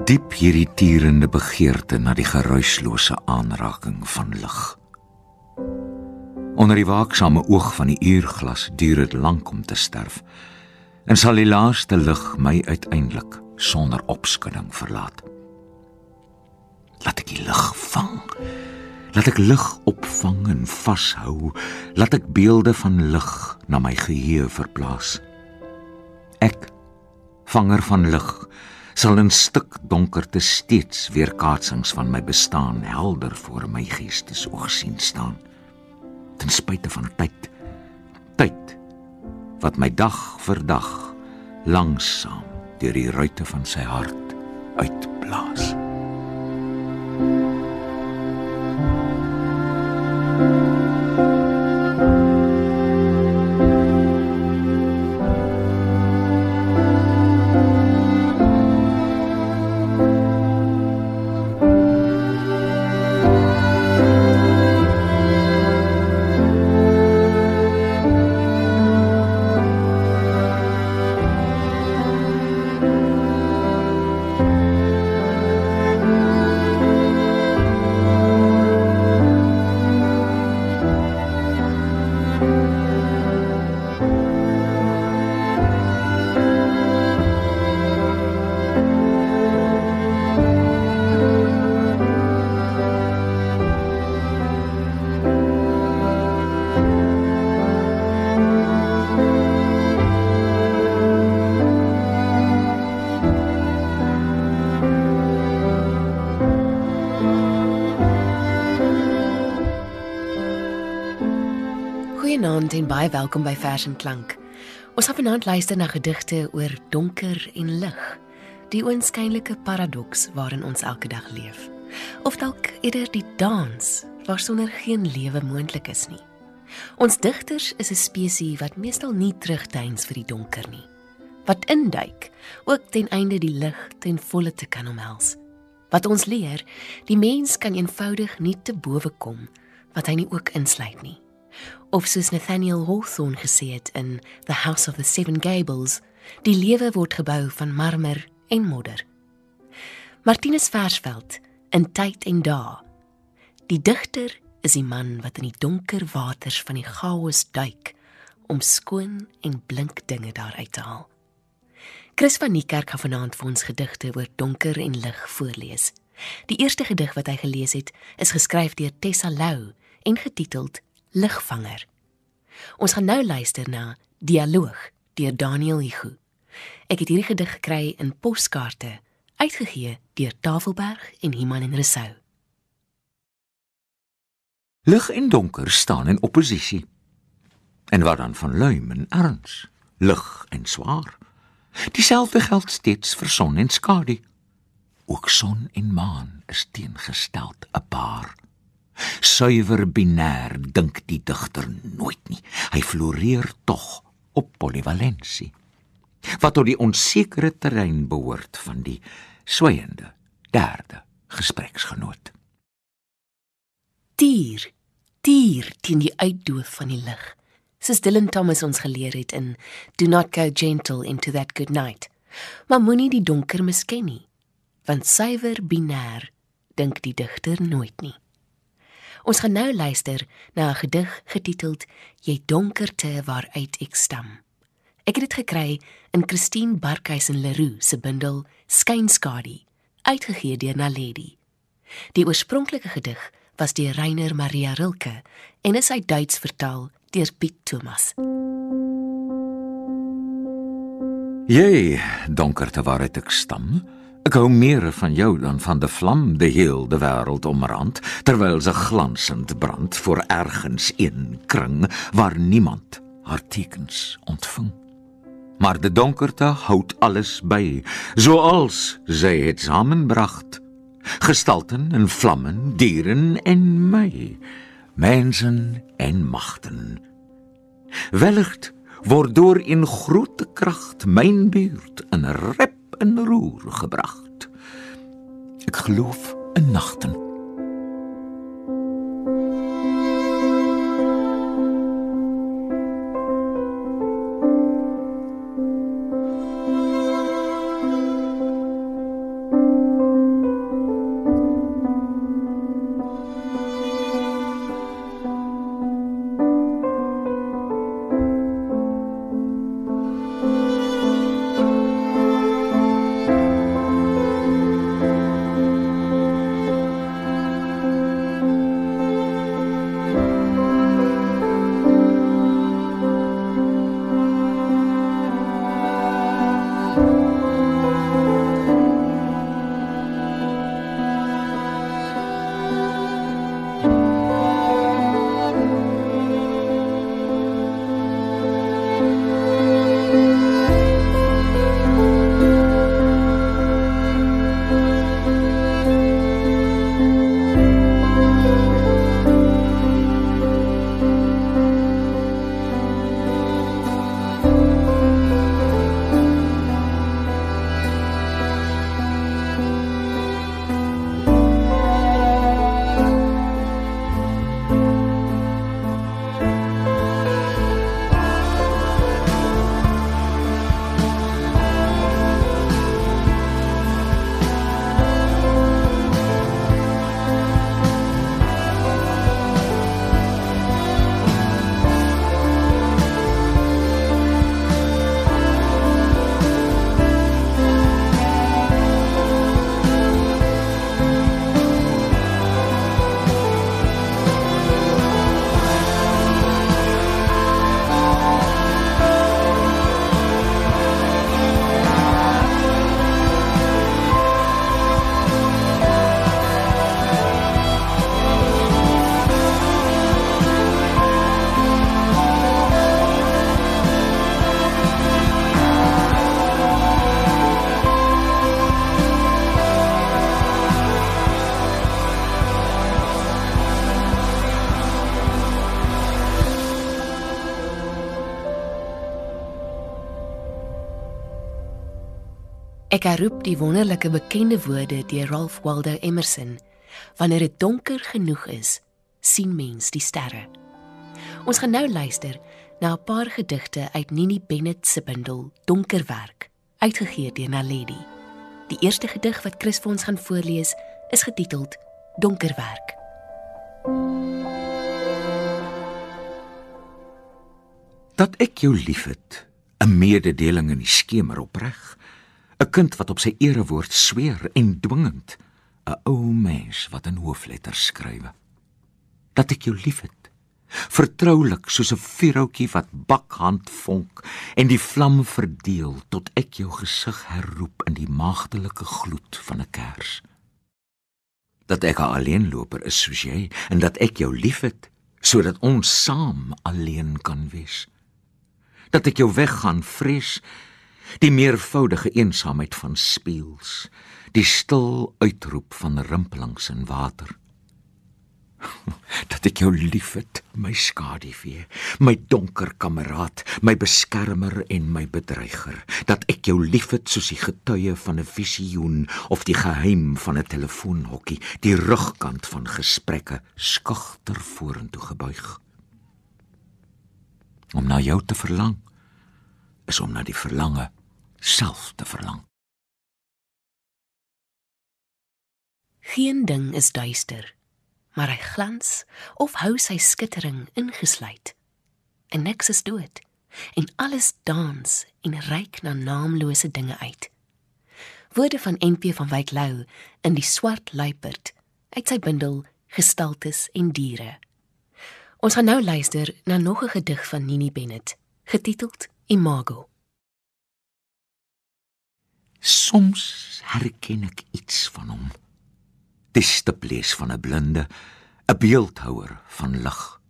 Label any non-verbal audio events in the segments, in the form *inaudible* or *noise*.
Hoe diep hierdie tierende begeerte na die geruislose aanraking van lig. Onder die waaksame oog van die uurglas duur dit lank om te sterf. En sal die laaste lig my uiteindelik sonder opskudding verlaat. Laat ek die lig vang. Laat ek lig opvang en vashou. Laat ek beelde van lig na my geheue verplaas. Ek vanger van lig sal in stik donkerte steeds weer kaatsings van my bestaan helder voor my geestesoog sien staan. Ten spyte van tyd tyd wat my dag vir dag langsaam deur die ruitte van sy hart uitblaas Goeienaand en baie welkom by Vers en Klank. Ons gaan vanaand luister na gedigte oor donker en lig, die oënskynlike paradoks waarin ons elke dag leef. Of dalk eerder die dans waarsonder geen lewe moontlik is nie. Ons digters is 'n spesies wat meestal nie terugdeins vir die donker nie, wat induik ook ten einde die lig ten volle te kan omhels. Wat ons leer, die mens kan eenvoudig nie te bowe kom wat hy nie ook insluit nie of soos Nathaniel Hawthorne gesê het in The House of the Seven Gables, die lewe word gebou van marmer en modder. Martinus Versveld in Tyd en Dae. Die digter is die man wat in die donker waters van die chaos duik om skoon en blink dinge daaruit te haal. Chris van die kerk gaan vanaand vir ons gedigte oor donker en lig voorlees. Die eerste gedig wat hy gelees het, is geskryf deur Tessa Lou en getiteld Ligvanger. Ons gaan nou luister na Dialoog deur Daniel Hugo. Ek het hierdie gedig gekry in poskaarte uitgegee deur Tafelberg en Iman en Resou. Lig en donker staan in oppositie. En wat dan van luim en erns, lig en swaar? Dieselfde geld steeds vir son en skadu. Ook son en maan is teengesteld 'n paar. Suiwer binêr dink die digter nooit nie. Hy floreer tog op polivalensie. Wat tot die onsekere terrein behoort van die sweyende derde gespreksgenoot. Dier, dier teen die uitdoof van die lig. Soos Dylan Thomas ons geleer het in Do not go gentle into that good night. Maar moenie die donker misken nie, want suiwer binêr dink die digter nooit nie. Ons gaan nou luister na 'n gedig getiteld Jy donkerte waaruit ek stam. Ek het dit gekry in Christine Barkhuizen Leroux se bundel Skynskadu, uitgegee deur Naledi. Die oorspronklike gedig was deur Reiner Maria Rilke en is uit Duits vertaal deur Piet Thomas. Jy donkerte waaruit ek stam. Ek hou meer van jou dan van die vlam de heel de wêreld omrand terwyl se glansend brand voor ergens een kring waar niemand haar tekens ontvang. Maar de donkerte houd alles by, soals sy het samenbracht. Gestalten en vlammen, dieren en my, mensen en magten. Wellicht word deur in groot krag myn buurt in rep in roer gebracht. Ek geloof in nagten. Ek herroep die wonderlike bekende woorde deur Ralph Waldo Emerson: Wanneer dit donker genoeg is, sien mens die sterre. Ons gaan nou luister na 'n paar gedigte uit Nini Bennett se bundel Donkerwerk, uitgegee deur Naledi. Die eerste gedig wat Chris vir ons gaan voorlees, is getiteld Donkerwerk. Dat ek jou liefhet, 'n mededeling in die skemer opreg, 'n kind wat op sy erewoord sweer en dwingend, 'n ou mens wat in hoofletters skryf. Dat ek jou liefhet, vertroulik soos 'n vuurhoutjie wat bakhand vonk en die vlam verdeel tot ek jou gesig herroep in die maagdelike gloed van 'n kers. Dat ek 'n alleenloper is soos jy en dat ek jou liefhet sodat ons saam alleen kan wees. Dat ek jou weggaan vrees die meervoudige eensaamheid van speels, die stil uitroep van rimpelings in water *laughs* dat ek jou liefhet, my skaduwee, my donker kameraad, my beskermer en my bedreiger, dat ek jou liefhet soos die getuie van 'n visioen of die geheim van 'n telefoonhokkie, die rugkant van gesprekke skugter vorentoe gebuig. Om na jou te verlang is om na die verlange self te verlang. Geen ding is duister maar hy glans of hou sy skittering ingesluit. En niks is dood en alles dans en reik na naamlose dinge uit. Woorde van NP van Wyk Lou in die swart luiperd uit sy bundel Gestaltes en diere. Ons gaan nou luister na nog 'n gedig van Nini Bennett, getiteld Imago. Soms herken ek iets van hom die stiplees van 'n blinde, 'n beeldhouer van lig.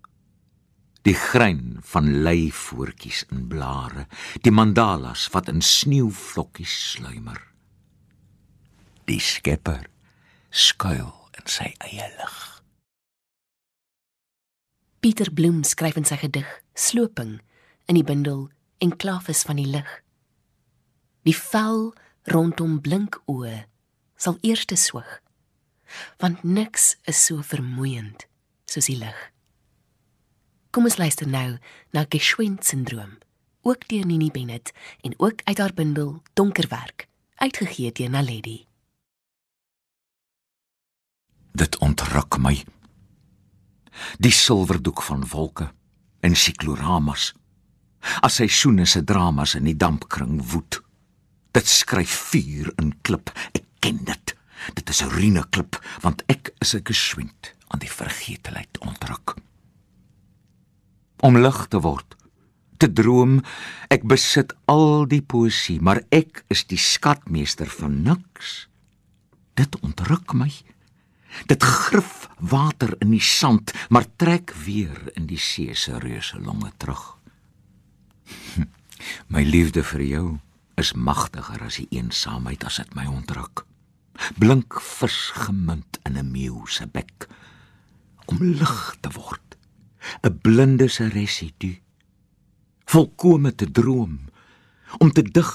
Die grein van lei voetjies in blare, die mandalas wat in sneeuvlokkies sluimer. Die skepper skuil in sy eie lig. Pieter Bloem skryf in sy gedig Sloping in die bundel Enklaves van die lig. Die vel rondom blink oë sal eers te swig want niks is so vermoeiend soos die lig. Kom ons luister nou na Geschwind sindroom, ook deur Nini Bennett en ook uit haar bundel Donkerwerk, uitgegee deur Naledi. Dit ontruk my. Die silwerdoek van wolke en sikloramas. As seisoene se dramas in die dampkring woed. Dit skryf vuur in klip, ek ken dit. Dit is 'n urine klip want ek is 'n geswind aan die vergetelheid ontruk. Om lig te word, te droom, ek besit al die poesie, maar ek is die skatmeester van niks. Dit ontruk my. Dit grif water in die sand, maar trek weer in die see se reuse longe terug. *laughs* My liefde vir jou is magtiger as die eensaamheid as dit my ontruk blink vis gemunt in 'n meeu se bek om lig te word 'n blinde se residu volkome te droom om te dig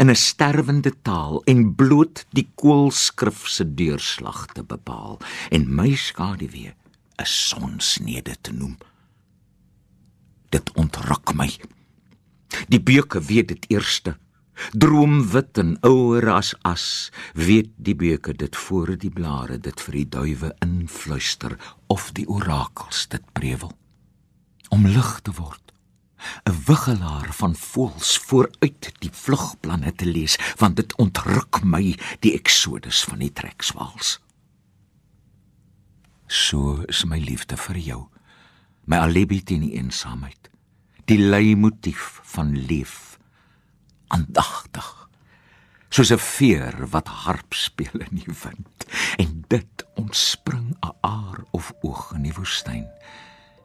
in 'n sterwende taal en bloot die koolskrif se deurslag te bepaal en my skaduwee 'n sonsnede te noem. Dit ontruk my. Die beuke weet dit eerste Droomwit en ouer as as, weet die beuke dit voor die blare dit vir die duwe influister of die orakels dit prewel. Om lig te word, 'n wiggelaar van voels vooruit die vlugplanne te lees, want dit ontruk my die eksodus van die trekswaals. So is my liefde vir jou, my alibi teen die eensaamheid, die leimotief van liefde aandagtig. Soos 'n veer wat harp speel in die wind. En dit ontspring 'n aar of oog in die woestyn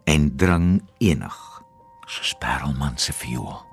en dring enig soos parelman se viool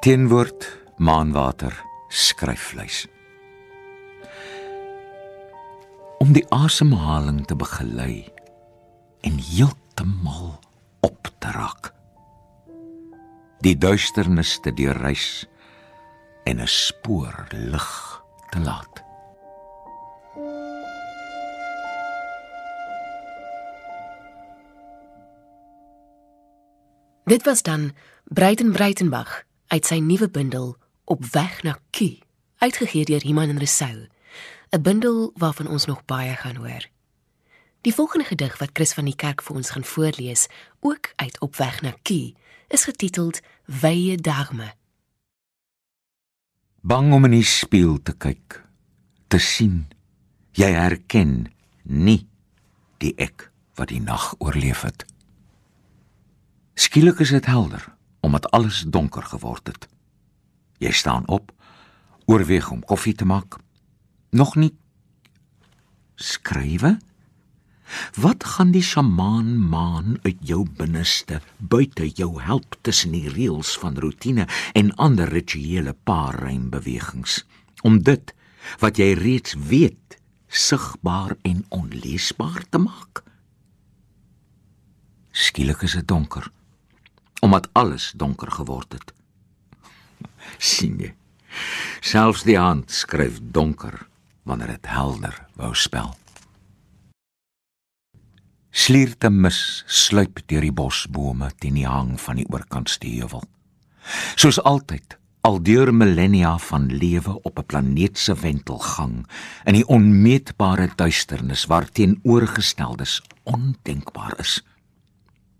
Teenwoord maanwater skryfvleis. Om die asemhaling te begelei en heeltemal op te raak. Die duisternis te deurreis en 'n spoor lig te laat. Dit was dan Breiten Breitenbach uit sy nuwe bundel Op weg na Kie, uitgegee deur Iman en Resou. 'n Bundel waarvan ons nog baie gaan hoor. Die volgende gedig wat Chris van die Kerk vir ons gaan voorlees, ook uit Op weg na Kie, is getiteld Wye Dagme. Bang om in die spieël te kyk, te sien jy herken nie die ek wat die nag oorleef het. Skielik is dit helder omdat alles donker geword het. Jy staan op, oorweeg om koffie te maak. Nog nie skrywe? Wat gaan die shamaan maan uit jou binneste buite jou help tussen die reëls van rotine en ander rituele paarreinbewegings om dit wat jy reeds weet sigbaar en onleesbaar te maak? Skielik is dit donker omdat alles donker geword het. sien jy? Selfs die hand skryf donker wanneer dit helder wou spel. Slierte mis sluip deur die bosbome teen die hang van die oorkantste heuwel. Soos altyd, al deur millennia van lewe op 'n planeet se wentelgang in die onmeetbare duisternis waar teenoorgesteldes ondenkbaar is.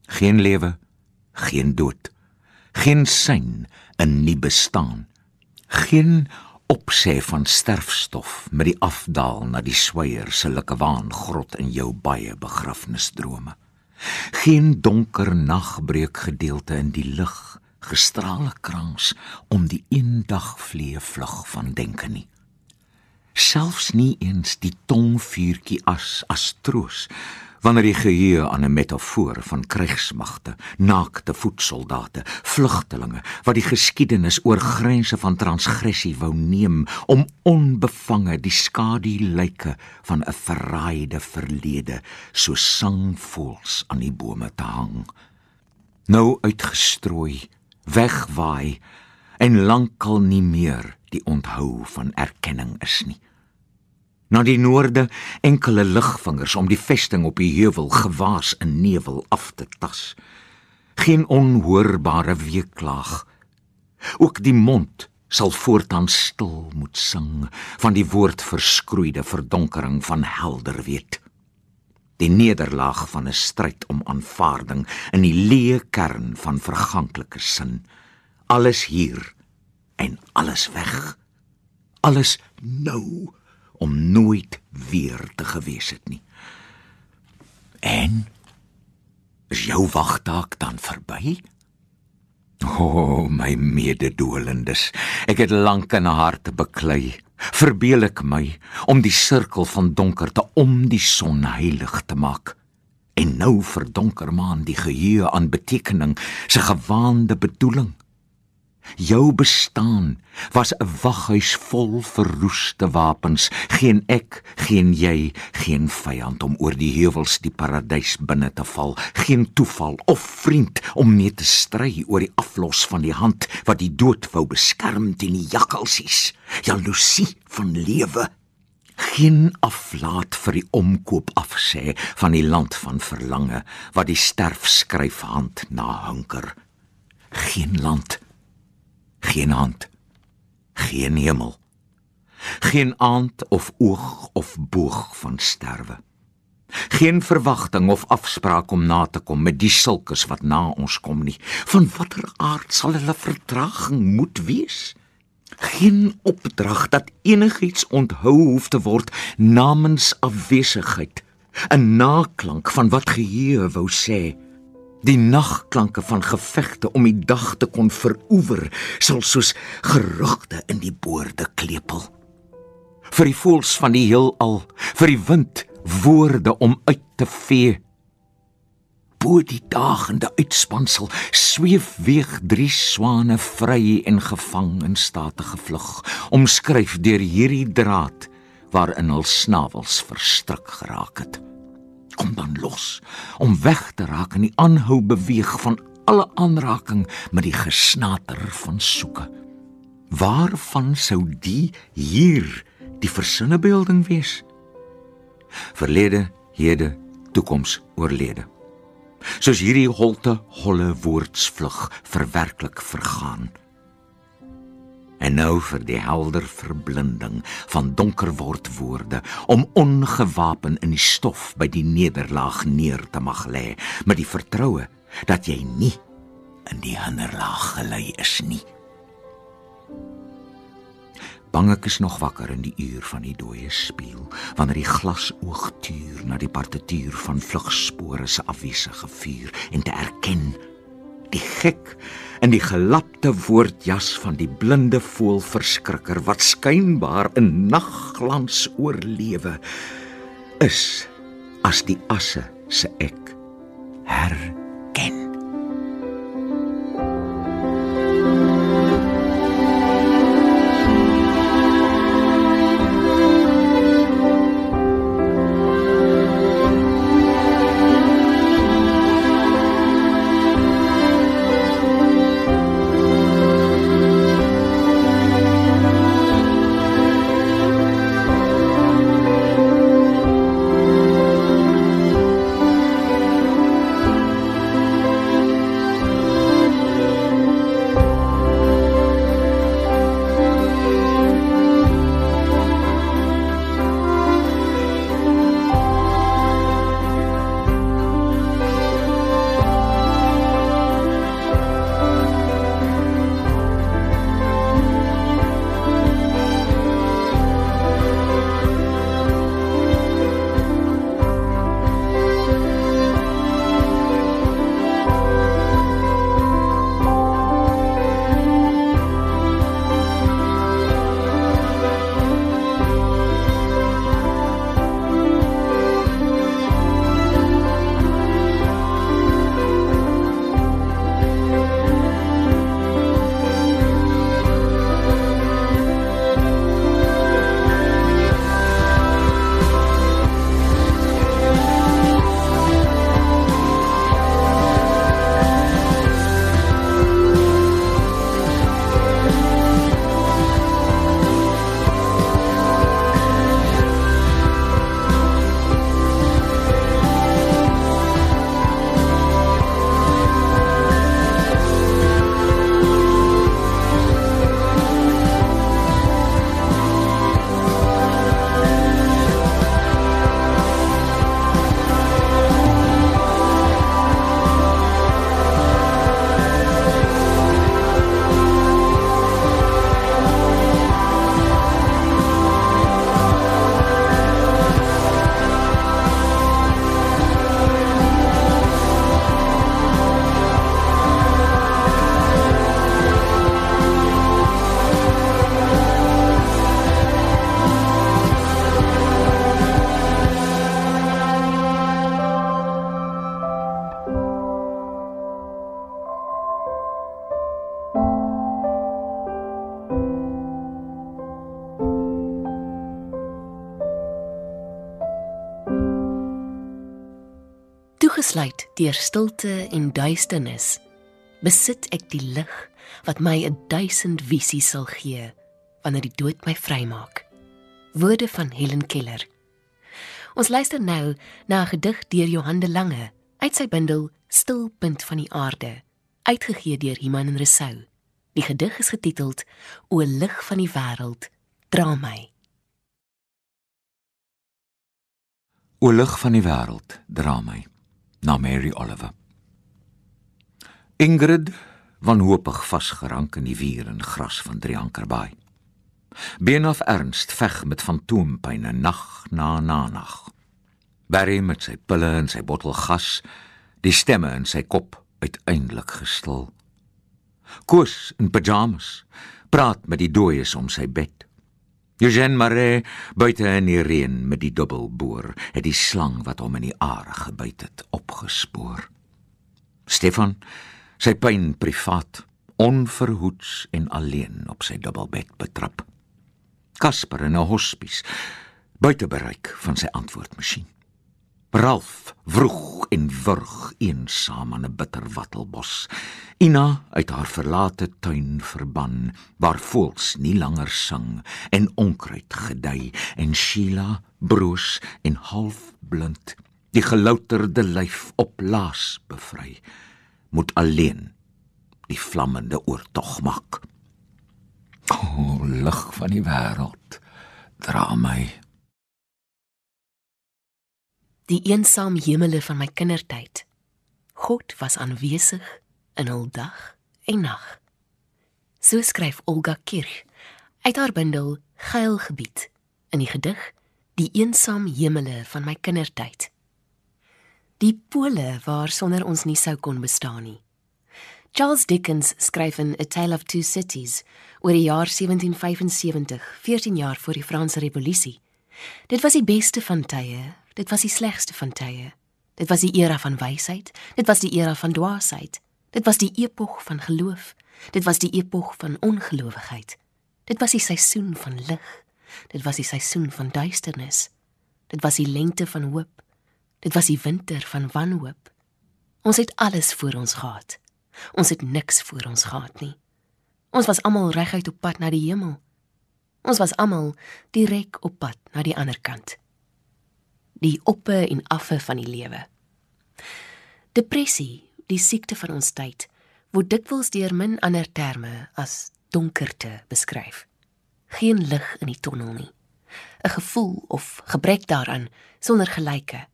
Geen lewe geen dood, geen sein in nie bestaan, geen opsê van sterfstof met die afdaal na die sweier se likkewaan grot in jou baie begrafnisdrome. Geen donker nagbreek gedeelte in die lig, gestrale krans om die eendag vlee vlug van denke nie. Selfs nie eens die tongvuurtjie as as troos wanneer die geheue aan 'n metafoor van krygsmagte, naakte voetsoldate, vlugtelinge wat die geskiedenis oor grense van transgressie wou neem om onbevange die skadu lyke van 'n verraaide verlede so sangvoels aan die bome te hang. Nou uitgestrooi, wegwaai en lankal nie meer die onthou van erkenning is nie na die noorde enkele ligvingers om die vesting op die heuwel gewaas in nevel af te tas. Geen onhoorbare weeklaag. Ook die mond sal voortaan stil moet sing van die woord verskroeide verdonkering van helder weet. Die nederlaag van 'n stryd om aanvaarding in die leë kern van verganklike sin. Alles hier en alles weg. Alles nou om nooit weer te gewees het nie. En is jou wagtaak dan verby? O, oh, my mededolendes, ek het lank in 'n hart beklei. Verbeel ek my om die sirkel van donkerte om die son heilig te maak. En nou verdonker maan die geheue aan betekening, se gewaande bedoeling. Jou bestaan was 'n waghuis vol verroeste wapens, geen ek, geen jy, geen vyand om oor die heuwels die paradys binne te val, geen toeval of vriend om mee te stry oor die aflos van die hand wat die dood wou beskerm teen die jakkalsies. Jaloesie van lewe. Geen aflaat vir die omkoop afsê van die land van verlange wat die sterf skryf hand na hunker. Geen land geen hand, geen hemel, geen aand of oog of boog van sterwe. Geen verwagting of afspraak om na te kom met die sulkes wat na ons kom nie. Van watter aard sal hulle vertraging moet wees? Geen opdrag dat enigiets onthou hoef te word namens afwesigheid. 'n Naklank van wat geheue wou sê. Die nagklanke van gevegte om die dag te kon veroewer sal soos gerugte in die boorde klepel. Vir die voëls van die heelal, vir die wind woorde om uit te vee. Bo die dagende uitspansel sweef weeg drie swane vry en gevang in statige vlug, omskryf deur hierdie draad waarin hul snavels verstrik geraak het. Kom dan los om weg te raak in die aanhou beweeg van alle aanraking met die gesnater van soeke. Waarvan sou die hier die versinnebeelding wees? Verlede, hede, toekoms, oorlede soos hierdie holte holle woordsvlug verwerklik vergaan. En nou vir die helder verblinding van donker word woorde om ongewapen in die stof by die nederlaag neer te mag lê met die vertroue dat jy nie in die hinderlaag gelei is nie. Bang ek is nog wakker in die uur van die dooie spieël, wanneer die glasoog tuur na die partituur van vlugspore se afwesige vuur en te erken die gek in die gelapte woordjas van die blinde voël verskrikker wat skynbaar in nagglans oorlewe is as die asse se ek herken Toegesluit deur stilte en duisternis, besit ek die lig wat my 'n duisend visies sal gee wanneer die dood my vrymaak. Woorde van Helen Keller. Ons luister nou na 'n gedig deur Johan de Lange uit sy bundel Stilpunt van die aarde, uitgegee deur Iman en Resou. Die gedig is getiteld O lig van die wêreld, dra my. O lig van die wêreld, dra my na Mary Oliver. Ingrid wanhoopig vasgerank in die wier en gras van Driankerbaai. Benof Ernst veg met fantoompyne nag na na nag. Barry met sy pille en sy bottel gas, die stemme in sy kop uiteindelik gestil. Koos in pyjamas praat met die dooies om sy bed. Eugène Maree buite in die reën met die dubbelboor, het die slang wat hom in die are gebyt het opgespoor. Stefan, sy pyn privaat, onverhoeds en alleen op sy dubbelbed betrap. Kasper in 'n hospies, buite bereik van sy antwoordmasjien. Ralf vroeg en wurg eensaam aan 'n bitter wattelbos. Ina uit haar verlate tuin verban waar voëls nie langer sing en onkruid gedei en Sheila broos en half blind die gelouterde lyf op laas bevry moet alleen die vlammende oortog maak. O, lig van die wêreld, dra my. Die eensaam hemele van my kindertyd. God was aanwesig in hul dag en nag. So skryf Olga Kirch uit haar bundel Geilgebied in die gedig Die eensaam hemele van my kindertyd. Die pole waar sonder ons nie sou kon bestaan nie. Charles Dickens skryf in A Tale of Two Cities oor die jaar 1775, 14 jaar voor die Franse Revolusie. Dit was die beste van tye, dit was die slegste van tye. Dit was die era van wysheid, dit was die era van dwaasheid. Dit was die epok van geloof, dit was die epok van ongelowigheid. Dit was die seisoen van lig, dit was die seisoen van duisternis. Dit was die lente van hoop, dit was die winter van wanhoop. Ons het alles voor ons gehad. Ons het niks voor ons gehad nie. Ons was almal reguit op pad na die hemel. Ons was almal direk op pad na die ander kant. Die oppe en affe van die lewe. Depressie, die siekte van ons tyd, word dikwels deur min ander terme as donkerte beskryf. Geen lig in die tonnel nie. 'n Gevoel of gebrek daaraan sonder gelyke.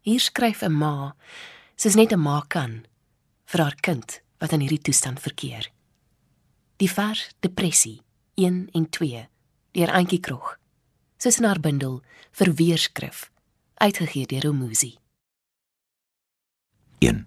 Hier skryf 'n ma, sy's net 'n ma kan vir haar kind wat in hierdie toestand verkeer. Die vers Depressie 1 en 2 deur Antjie Krog. Soos in haar bundel vir weerskrif uitgegee deur Romuzi. 1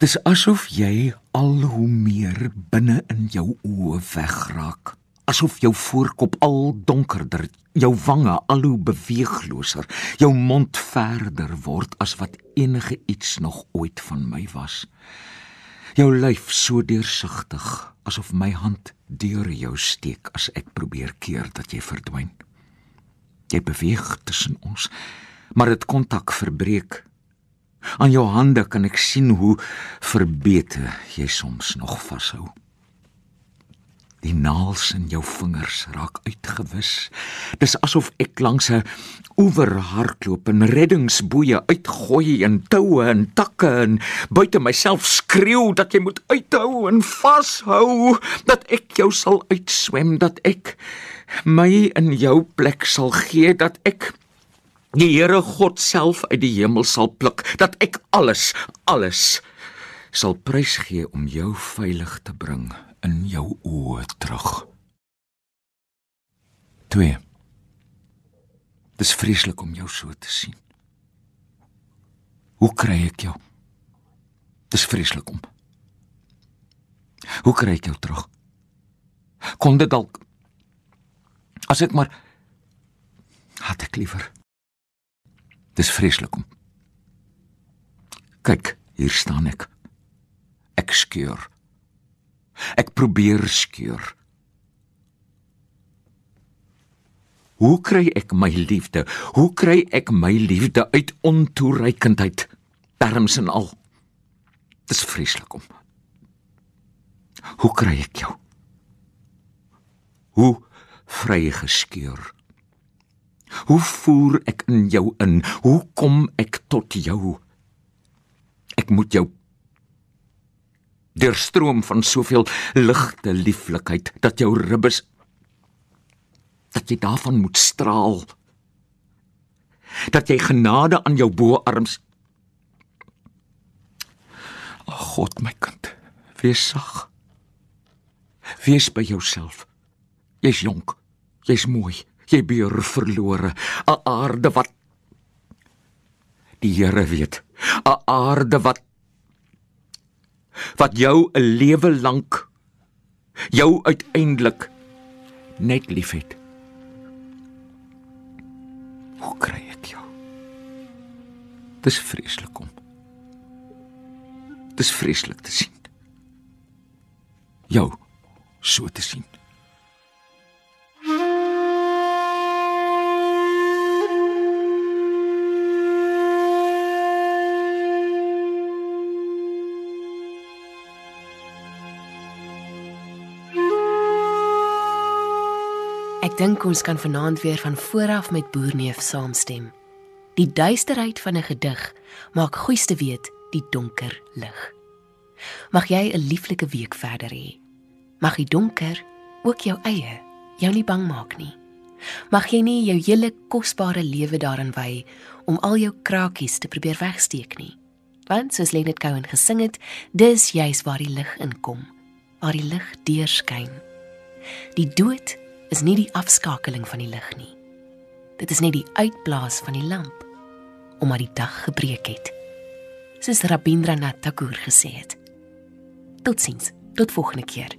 Dis asof jy al hoe meer binne in jou oë wegraak asof jou voorkop al donkerder, jou wange al hoe beweegloser, jou mond verder word as wat enige iets nog ooit van my was. Jou lyf so deursigtig asof my hand deur jou steek as ek probeer keer dat jy verdwyn. Jy beweeg tussen ons, maar dit kontak verbreek. Aan jou hande kan ek sien hoe verbete jy soms nog vashou. Die naels in jou vingers raak uitgewis. Dis asof ek langs 'n oewer hardloop en reddingsboeie uitgooi en toue en takke en buite myself skreeu dat jy moet uithou en vashou dat ek jou sal uitswem dat ek my in jou plek sal gee dat ek die Here God self uit die hemel sal pluk dat ek alles alles sal prysgee om jou veilig te bring in jou oë terug. 2. Dis vreeslik om jou so te sien. Hoe kry ek jou? Dis vreeslik om. Hoe kry ek jou terug? Kon dit dalk as ek maar het ek liewer. Dis vreeslik om. Kyk, hier staan ek. Ek skeur. Ek probeer skeur. Hoe kry ek my liefde? Hoe kry ek my liefde uit ontoereikendheid? Terms en al. Dis vreeslik om. Hoe kry ek jou? Hoe vry geskeur? Hoe voer ek in jou in? Hoe kom ek tot jou? Ek moet jou deurstroom van soveel ligte lieflikheid dat jou ribbes dat jy daarvan moet straal. Dat jy genade aan jou boarms o god my kind wees sag. Wees by jouself. Jy's jonk jy's mooi jy beer verlore. 'n aarde wat die Here weet 'n aarde wat wat jou 'n lewe lank jou uiteindelik net liefhet. Hoe kry ek jou? Dis vreeslik om. is vreeslik te sien. Jou so te sien. Dink ons kan vanaand weer van vooraf met Boerneef saamstem. Die duisterheid van 'n gedig maak goeiste weet die donker lig. Mag jy 'n lieflike week verder hê. Mag die donker ook jou eie jou nie bang maak nie. Mag jy nie jou hele kosbare lewe daarin wy om al jou krakies te probeer wegsteek nie. Want soos Lenet Cohen gesing het, dis juis waar die lig inkom, waar die lig deurskyn. Die dood is nie die afskakeling van die lig nie. Dit is net die uitblaas van die lamp omdat die dag gebreek het. Soos Rabindranath Tagore gesê het. Totsiens, tot volgende keer.